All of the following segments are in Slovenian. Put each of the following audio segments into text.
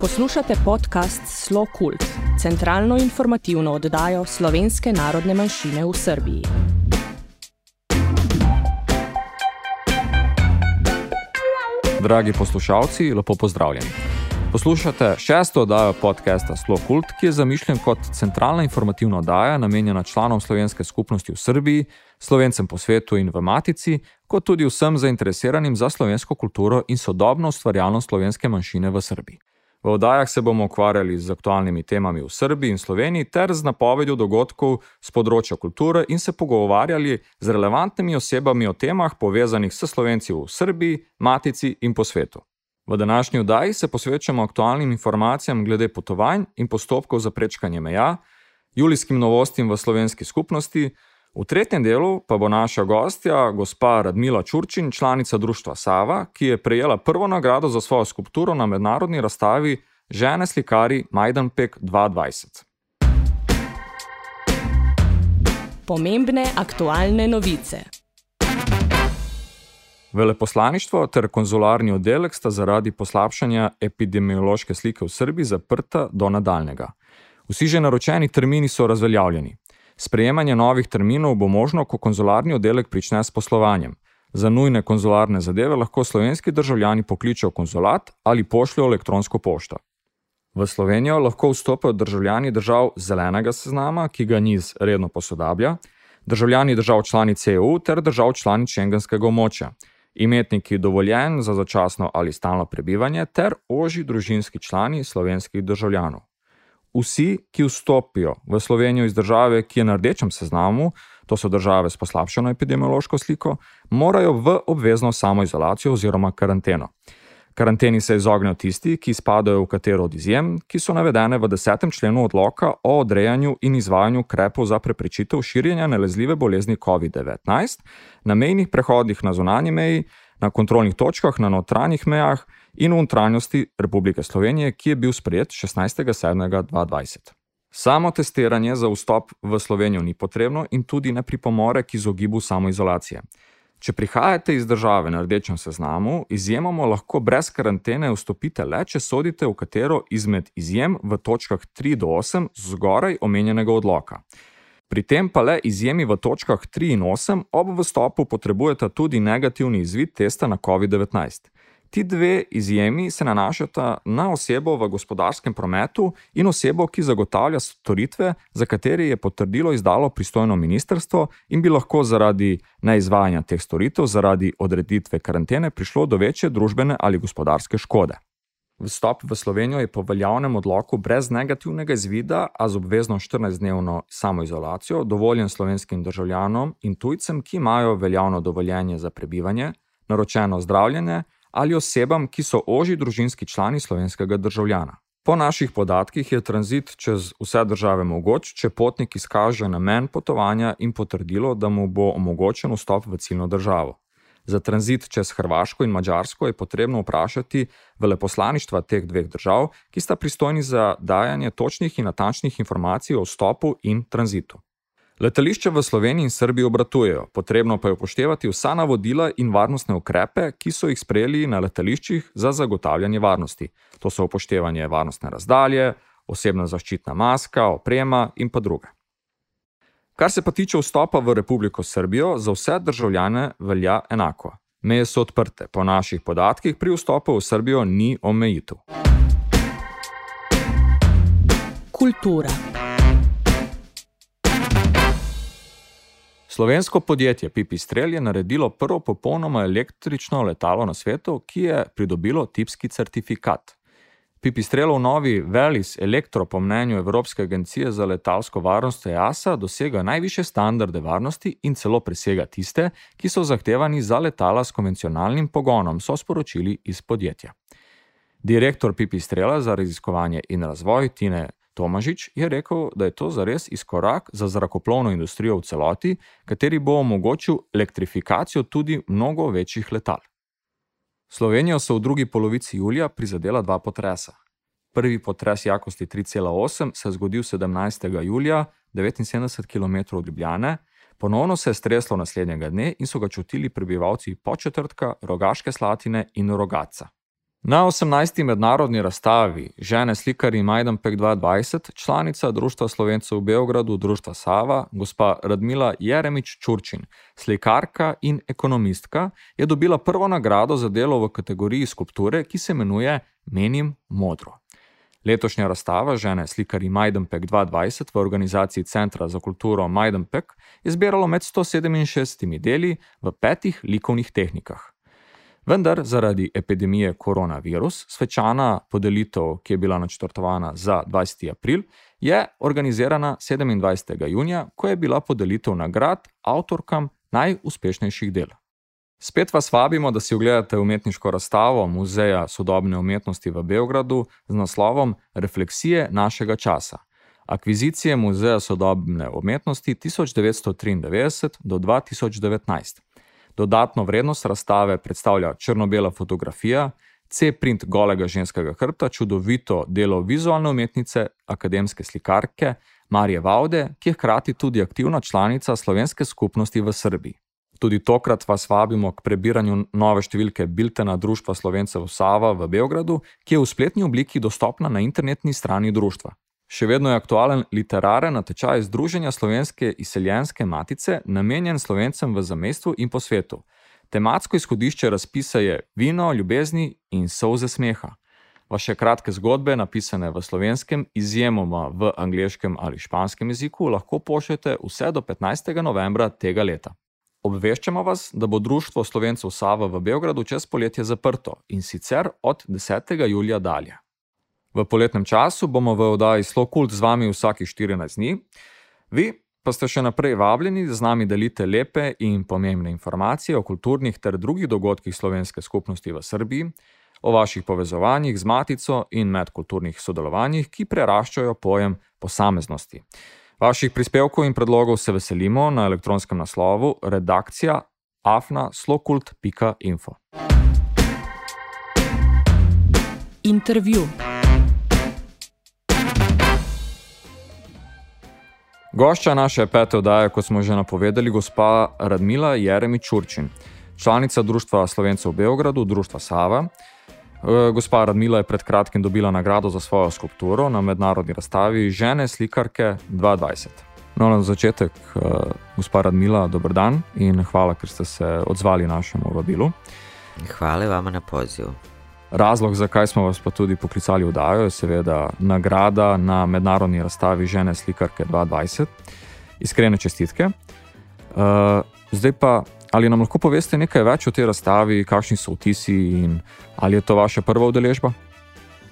Poslušate podcast Slo Kult, centralno informativno oddajo slovenske narodne manjšine v Srbiji. Dragi poslušalci, lepo pozdravljeni. Poslušate šesto oddajo podcasta Slo Kult, ki je zamišljen kot centralna informativna oddaja, namenjena članom slovenske skupnosti v Srbiji, slovencem po svetu in v Matici, kot tudi vsem zainteresiranim za slovensko kulturo in sodobno ustvarjalnost slovenske manjšine v Srbiji. V oddajah se bomo ukvarjali z aktualnimi temami v Srbiji in Sloveniji ter z napovedjo dogodkov z področja kulture in se pogovarjali z relevantnimi osebami o temah povezanih s Slovenci v Srbiji, Matici in po svetu. V današnji oddaji se posvečamo aktualnim informacijam glede potovanj in postopkov za prečkanje meja, julijskim novostim v slovenski skupnosti, V tretjem delu pa bo naša gostja, gospa Radmila Čurčin, članica društva Sava, ki je prejela prvo nagrado za svojo skulpturo na mednarodni razstavi Žene slikari Majdanpek 2020. Pomembne aktualne novice. Veleposlaništvo ter konzularni oddelek sta zaradi poslabšanja epidemiološke slike v Srbiji zaprta do nadaljnega. Vsi že naročeni termini so razveljavljeni. Sprejemanje novih terminov bo možno, ko konzularni oddelek prične s poslovanjem. Za nujne konzularne zadeve lahko slovenski državljani pokličejo konzulat ali pošljajo elektronsko pošto. V Slovenijo lahko vstopajo državljani držav zelenega seznama, ki ga NIZ redno posodablja, državljani držav članic EU ter držav članic šengenskega območja, imetniki dovoljen za začasno ali stalno prebivanje ter oži družinski člani slovenskih državljanov vsi, ki vstopijo v Slovenijo iz države, ki je na rdečem seznamu, to so države s poslabšano epidemiološko sliko, morajo v obvezno samoizolacijo oziroma karanteno. Karanteni se izognejo tisti, ki spadajo v katero od izjem, ki so navedene v desetem členu odloka o odrejanju in izvajanju ukrepov za preprečitev širjenja nalezljive bolezni COVID-19 na mejnih prehodih na zunanji meji, na kontrolnih točkah na notranjih mejah in v notranjosti Republike Slovenije, ki je bil sprejet 16.7.2020. Samo testiranje za vstop v Slovenijo ni potrebno in tudi ne pripomore k izogibu samoizolacije. Če prihajate iz države na rdečem seznamu, izjemoma lahko brez karantene vstopite le, če sodite v katero izmed izjem v točkah 3 do 8 zgoraj omenjenega odloka. Pri tem pa le izjemi v točkah 3 in 8 ob vstopu potrebujete tudi negativni izvid testa na COVID-19. Ti dve izjemi se nanašata na osebo v gospodarskem prometu in osebo, ki zagotavlja storitve, za katere je potrdilo izdalo pristojno ministrstvo in bi lahko zaradi neizvajanja teh storitev, zaradi odreditve karantene, prišlo do večje družbene ali gospodarske škode. Vstop v Slovenijo je po veljavnem odloku brez negativnega izvida, a z obvezno 14-dnevno samoizolacijo, dovoljen slovenskim državljanom in tujcem, ki imajo veljavno dovoljenje za prebivanje, naročeno zdravljenje ali osebam, ki so oži družinski člani slovenskega državljana. Po naših podatkih je tranzit čez vse države mogoč, če potnik izkaže namen potovanja in potrdilo, da mu bo omogočen vstop v ciljno državo. Za tranzit čez Hrvaško in Mačarsko je potrebno vprašati veleposlaništva teh dveh držav, ki sta pristojni za dajanje točnih in natančnih informacij o vstopu in tranzitu. Letališče v Sloveniji in Srbiji obratujejo, potrebno pa je upoštevati vsa navodila in varnostne ukrepe, ki so jih sprejeli na letališčih za zagotavljanje varnosti. To so upoštevanje varnostne razdalje, osebna zaščitna maska, oprema in pa druge. Kar se pa tiče vstopa v Republiko Srbijo, za vse državljane velja enako. Meje so odprte, po naših podatkih pri vstopu v Srbijo ni omejitev. Kultura. Slovensko podjetje Pipistrel je naredilo prvo popolnoma električno letalo na svetu, ki je pridobilo tipski certifikat. Pipistrelov novi Velis Elektro po mnenju Evropske agencije za letalsko varnost EASA dosega najviše standarde varnosti in celo presega tiste, ki so zahtevani za letala s konvencionalnim pogonom, so sporočili iz podjetja. Direktor Pipistrela za raziskovanje in razvoj Tine Tomažič je rekel, da je to zares izkorak za zrakoplovno industrijo v celoti, kateri bo omogočil elektrifikacijo tudi mnogo večjih letal. Slovenijo so v drugi polovici julija prizadela dva potresa. Prvi potres jakosti 3,8 se je zgodil 17. julija, 79 km od Ljubljane, ponovno se je streslo naslednjega dne in so ga čutili prebivalci Početrtka, Rogaške Slatine in Rogaca. Na 18. mednarodni razstavi žene slikari Majdanpek 2020, članica Društva Slovencev v Beogradu, Društva Sava, gospa Radmila Jeremič Čurčin, slikarka in ekonomistka, je dobila prvo nagrado za delo v kategoriji skulpture, ki se imenuje Menim modro. Letošnja razstava žene slikari Majdanpek 2020 v organizaciji Centra za kulturo Majdanpek je zbiralo med 167 deli v petih likovnih tehnikah. Vendar zaradi epidemije koronavirus, svečana podelitev, ki je bila načrtovana za 20. april, je organizirana 27. junija, ko je bila podelitev nagrad avtorkam najuspešnejših del. Spet vas vabimo, da si ogledate umetniško razstavo Muzeja sodobne umetnosti v Beogradu z naslovom Refleksije našega časa. Akvizicije Muzeja sodobne umetnosti 1993 do 2019. Dodatno vrednost razstave predstavlja črno-bela fotografija, C-print golega ženskega hrbta, čudovito delo vizualne umetnice, akademske slikarke Marije Vaude, ki je hkrati tudi aktivna članica slovenske skupnosti v Srbiji. Tudi tokrat vas vabimo k prebiranju nove številke Biltena Društva Slovencev Sava v Beogradu, ki je v spletni obliki dostopna na internetni strani društva. Še vedno je aktualen literaren natečaj Združenja slovenske izseljenske matice, namenjen slovencem v zamestvu in po svetu. Tematsko izhodišče razpisa je Vino, ljubezni in solze smeha. Vaše kratke zgodbe, napisane v slovenskem, izjemoma v angliškem ali španskem jeziku, lahko pošljete vse do 15. novembra tega leta. Obveščamo vas, da bo Društvo slovencev Sava v Beogradu čez poletje zaprto in sicer od 10. julija dalje. V poletnem času bomo v oddaji Slow Cult z vami vsakih 14 dni. Vi pa ste še naprej vabljeni, da z nami delite lepe in pomembne informacije o kulturnih ter drugih dogodkih slovenske skupnosti v Srbiji, o vaših povezovanjih z matico in medkulturnih sodelovanjih, ki preraščajo pojem posameznosti. Vaših prispevkov in predlogov se veselimo na elektronskem naslovu redakcija afna.slokult.info. Intervju. Gošča naše pete oddaje, kot smo že napovedali, gospa Radmila Jeremič Čurčin, članica Društva Slovencev v Beogradu, Društva Sava. E, gospa Radmila je pred kratkim dobila nagrado za svojo skulpturo na mednarodni razstavi Žene slikarke 2020. No, na začetek, e, gospa Radmila, dober dan in hvala, ker ste se odzvali našemu vabilu. Hvala vam na pozivu. Razlog, zakaj smo vas pa tudi poklicali v Dajo, je seveda nagrada na mednarodni razstavi Žene slikarke 2020. Iskrene čestitke. Uh, zdaj pa, ali nam lahko poveste nekaj več o tej razstavi, kakšni so vtisi in ali je to vaša prva udeležba?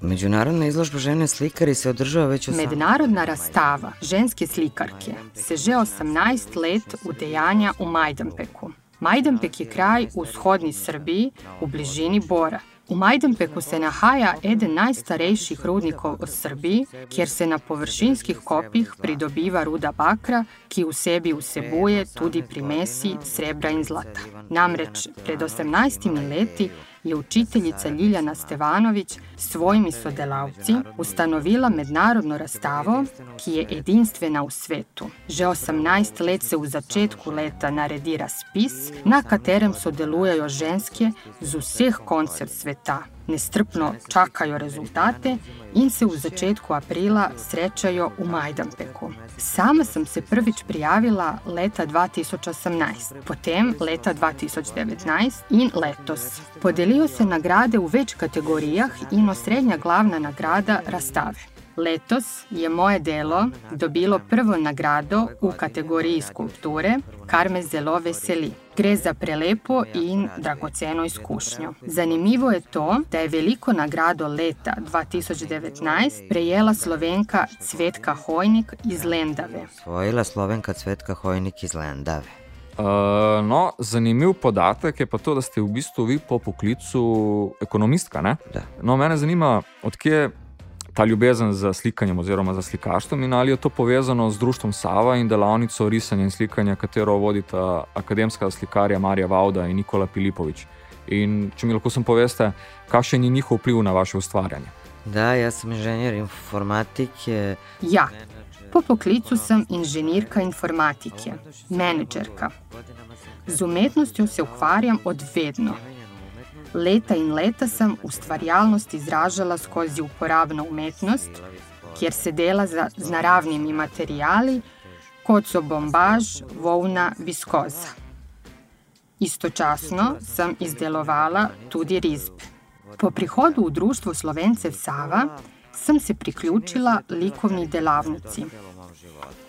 Međunarodna izložba žene slikari se održava već 18... Međunarodna rastava ženske slikarke se že 18 let udejanja u Majdanpeku. Majdanpek je kraj u shodni Srbiji, u bližini Bora. V Majdenpeku se nahaja eden najstarejših rudnikov v Srbiji, kjer se na površinskih kopih pridobiva ruda bakra, ki v sebi vsebuje tudi primesi srebra in zlata. Namreč pred 18 leti je učiteljica Ljiljana Stevanović s svojimi sodelavci ustanovila mednarodno razstavo, ki je edinstvena v svetu. Že 18 let se v začetku leta naredi razpis, na katerem sodelujejo ženske z vseh koncev sveta. Nestrpno čakajo rezultate in se v začetku aprila srečajo v Majdanpeku. Sama sem se prvič prijavila leta 2018, potem leta 2019 in letos. Podelijo se nagrade v več kategorijah in osrednja glavna nagrada razstave. Letos je moje delo dobilo prvo nagrado v kategoriji skulpture, kar me zelo veseli. Gre za prelepo in dragoceno izkušnjo. Zanimivo je to, da je veliko nagrado leta 2019 prejela slovenka Cvetka Hojnik iz Lendave. Svojila slovenka Cvetka Hojnik iz Lendave. Uh, no, zanimiv podatek je pa to, da ste v bistvu vi po poklicu ekonomistka. No, mene zanima, odkje ta ljubezen za slikanjem oziroma za slikarstvom in ali je to povezano z društvom Sava in delavnico risanja in slikanja, katero vodita akademska slikarja Marija Vauda in Nikola Filipovič. In če mi lahko sem poveste, kakšen je njihov vpliv na vaše ustvarjanje? Da, jaz sem inženir informatike. Ja, po poklicu sem inženirka informatike, menedžerka. Z umetnostjo se ukvarjam od vedno. Leta in leta sem ustvarjalnost izražala skozi uporabno umetnost, kjer se dela za, z naravnimi materijali, kot so bombaž, volna, viskoza. Istočasno sem izdelovala tudi risbe. Po prihodu v društvo Slovencev Sava sem se priključila likovni delavnici.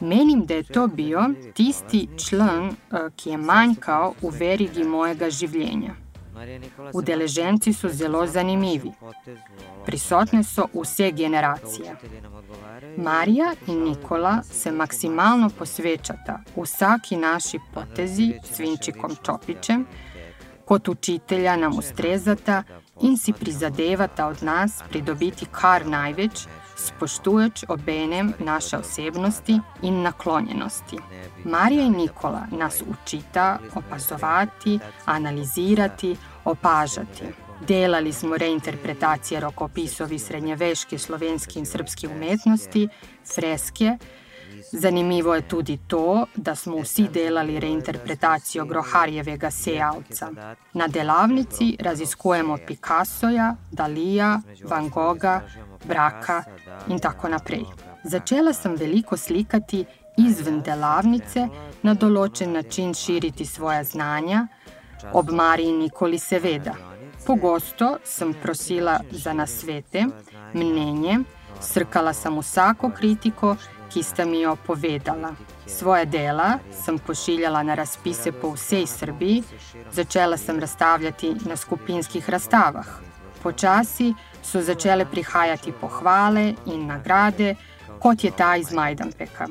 Menim, da je to bil tisti člen, eh, ki je manjkal v verigi mojega življenja. Udeleženci so zelo zanimivi. Prisotne so vse generacije. Marija in Nikola se maksimalno posvečata vsaki naši potezi s Vinčikom Čopičem, kot učitelja nam ustrezata in si prizadevata od nas pridobiti kar največ, spoštujoč obenem naše osebnosti in naklonjenosti. Marija in Nikola nas učita opazovati, analizirati, opažati. Delali smo reinterpretacije rokopisov iz srednjeveške slovenske in srpske umetnosti, freske. Zanimivo je tudi to, da smo vsi delali reinterpretacijo Groharjevega sejavca. Na delavnici raziskujemo Picassoja, Dalija, Van Gogha, Braka in tako naprej. Začela sem veliko slikati izven delavnice, na določen način širiti svoje znanja, ob Mariji nikoli seveda. Pogosto sem prosila za nasvete, mnenje, srkala sem vsako kritiko, ki sta mi jo povedala. Svoje dela sem pošiljala na razpise po vsej Srbiji, začela sem razstavljati na skupinskih razstavah. Počasi so začele prihajati pohvale in nagrade, kot je ta iz Majdanpeka.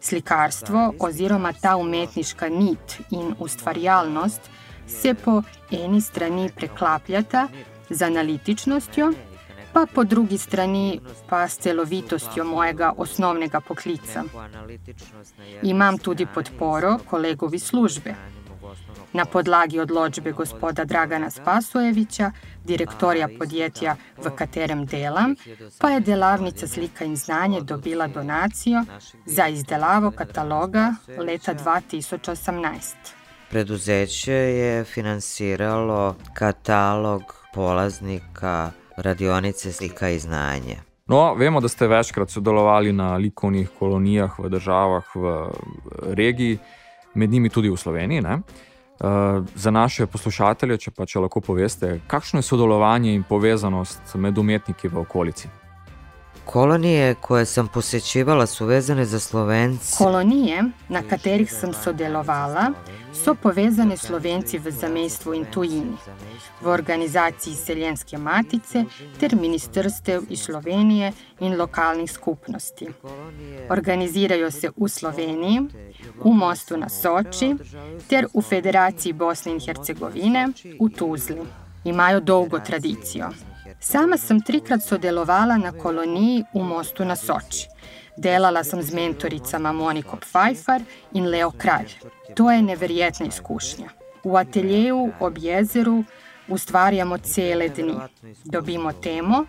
Slikarstvo oziroma ta umetniška nit in ustvarjalnost se po eni strani preklapljata z analitičnostjo, pa po drugi strani pa s celovitostjo mojega osnovnega poklica. Imam tudi podporo kolegovi službe. Na podlagi odločbe gospoda Dragana Spasojeviča, direktorja podjetja, v katerem delam, pa je delavnica slika in znanje dobila donacijo za izdelavo kataloga leta 2018. Preduzeće je finansiralo katalog polaznika radionice slika in znanje. No, vemo, da ste večkrat sodelovali na likovnih kolonijah v državah v regiji, med njimi tudi v Sloveniji. Ne? Uh, za naše poslušatelje, če pa če lahko poveste, kakšno je sodelovanje in povezanost med umetniki v okolici? Kolonije, koje sam posjećivala, su vezane za Slovence. Kolonije, na katerih sem sodelovala, so povezane Slovenci v zamejstvu in tujini, v organizaciji Seljenske matice ter ministrstev iz Slovenije in lokalnih skupnosti. Organizirajo se v Sloveniji, v Mostu na Soči ter v Federaciji Bosne in Hercegovine v Tuzli. Imajo dolgo tradicijo. Sama sem trikrat sodelovala na koloniji v Mostu na Soči. Delala sem z mentoricama Moniko Pfeiffer in Leo Kralj. To je neverjetna izkušnja. V ateljeju ob jezeru ustvarjamo cele dni. Dobimo temo,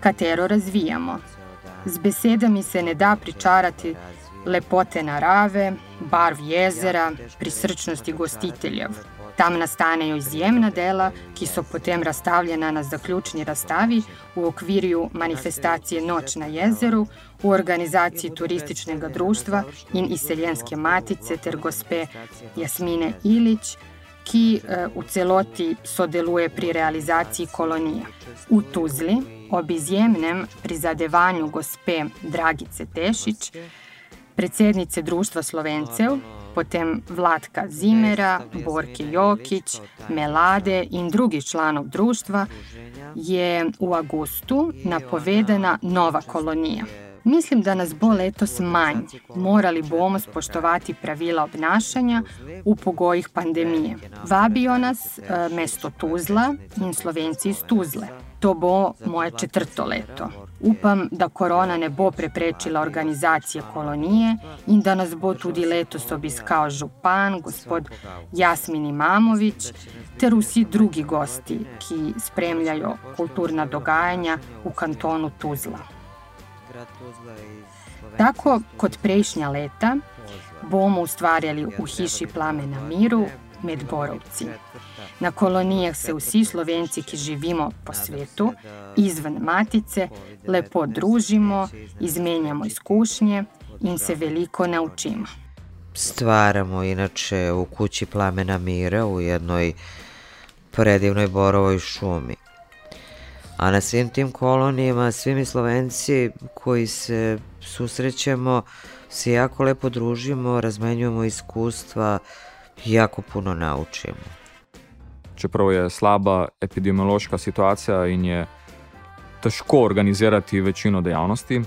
katero razvijamo. Z besedami se ne da pričarati lepote narave, barv jezera, prisrčnosti gostiteljev. Tam nastanejo izjemna dela, ki so potem razstavljena na zaključni razstavi v okviru manifestacije Noč na jezeru, v organizaciji turističnega društva in izseljenske matice ter gospe Jasmine Ilič, ki eh, v celoti sodeluje pri realizaciji kolonije. V Tuzli, ob izjemnem prizadevanju gospe Dragice Tešič, predsednice Društva Slovencev, potem Vladka Zimera, Borke Jokić, Melade in drugih članov društva, je v avgustu napovedana nova kolonija. Mislim, da nas bo letos manj. Morali bomo spoštovati pravila obnašanja v pogojih pandemije. Vabijo nas eh, mesto Tuzla in Slovenci iz Tuzle. To bo moje četrto leto. Upam, da korona ne bo preprečila organizacije kolonije in da nas bo tudi letos obiskal župan, gospod Jasmin Imamovič, ter vsi drugi gosti, ki spremljajo kulturna dogajanja v kantonu Tuzla. Tako kot prejšnja leta, bomo ustvarjali v hiši Plame na miru med borovci. Na kolonijah se vsi slovenci, ki živimo po svetu, izven matice, lepo družimo, izmenjamo izkušnje in se veliko naučimo. Stvaramo inače u kući plamena mira u jednoj predivnoj borovoj šumi. A na svim tim kolonijama, svi mi Slovenci koji se susrećemo, se jako lepo družimo, razmenjujemo iskustva, jako puno naučimo. Čeprav je slaba epidemiološka situacija in je težko organizirati večino dejavnosti,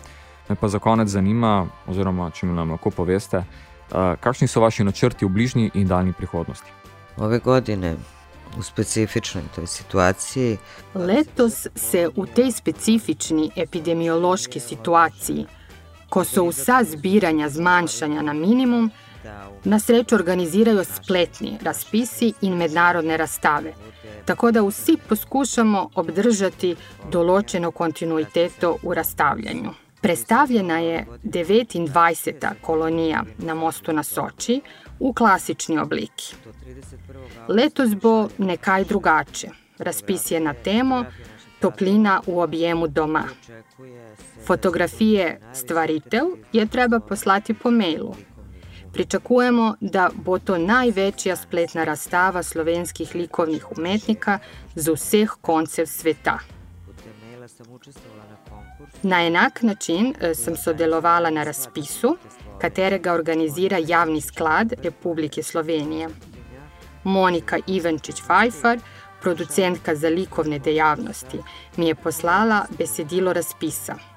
me pa za konec zanima, oziroma če mi nam lahko poveste, kakšni so vaši načrti v bližnji in daljni prihodnosti. Ove godine u specifičnoj toj situaciji. Letos se u tej specifični epidemiološki situaciji, ko so vsa zbiranja zmanjšanja na minimum, na srečo organizirajo spletni razpisi in mednarodne razstave, tako da vsi poskušamo obdržati določeno kontinuiteto v razstavljanju. Predstavljena je 29. kolonija na mostu na Soči v klasični obliki. Letos bo nekaj drugače. Razpis je na temo Toplina v objemu doma. Fotografije stvaritev je treba poslati po mailu. Pričakujemo, da bo to največja spletna razstava slovenskih likovnih umetnika z vseh koncev sveta. Na enak način eh, sem sodelovala na razpisu, katerega organizira Javni sklad Republike Slovenije. Monika Ivančič-Fajfar, producentka za likovne dejavnosti, mi je poslala besedilo razpisa.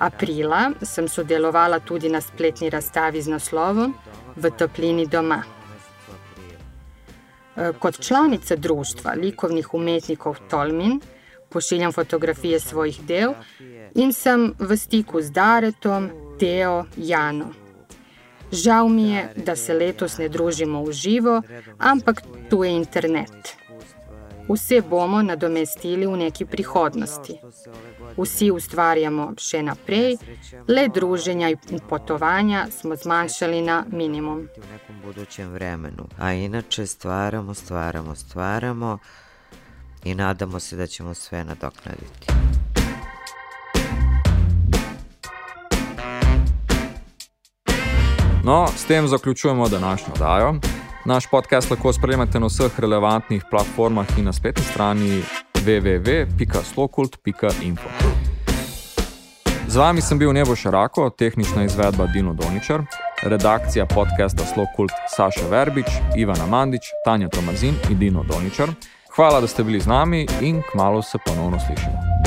Aprila sem sodelovala tudi na spletni razstavi z naslovom V toplini doma. Eh, kot članica društva likovnih umetnikov Tolmin pošiljam fotografije svojih del in sem v stiku z Daretom, Teo, Jano. Žal mi je, da se letos ne družimo v živo, ampak tu je internet. Vse bomo nadomestili v neki prihodnosti. Vsi ustvarjamo še naprej, le druženja in potovanja smo zmanjšali na minimum. V nekom budućem vremenu. A inače stvaramo, stvaramo, stvaramo i nadamo se da ćemo sve nadoknaditi. No, s tem zaključujemo današnjo dajo. Naš podcast lahko spremljate na vseh relevantnih platformah in na spletni strani www.slokult.info. Z vami sem bil Nebo Šarako, tehnična izvedba Dino Doničar, redakcija podcasta Slokult Saša Verbič, Ivana Mandič, Tanja Tomazin in Dino Doničar. Hvala, da ste bili z nami in kmalo se ponovno slišimo.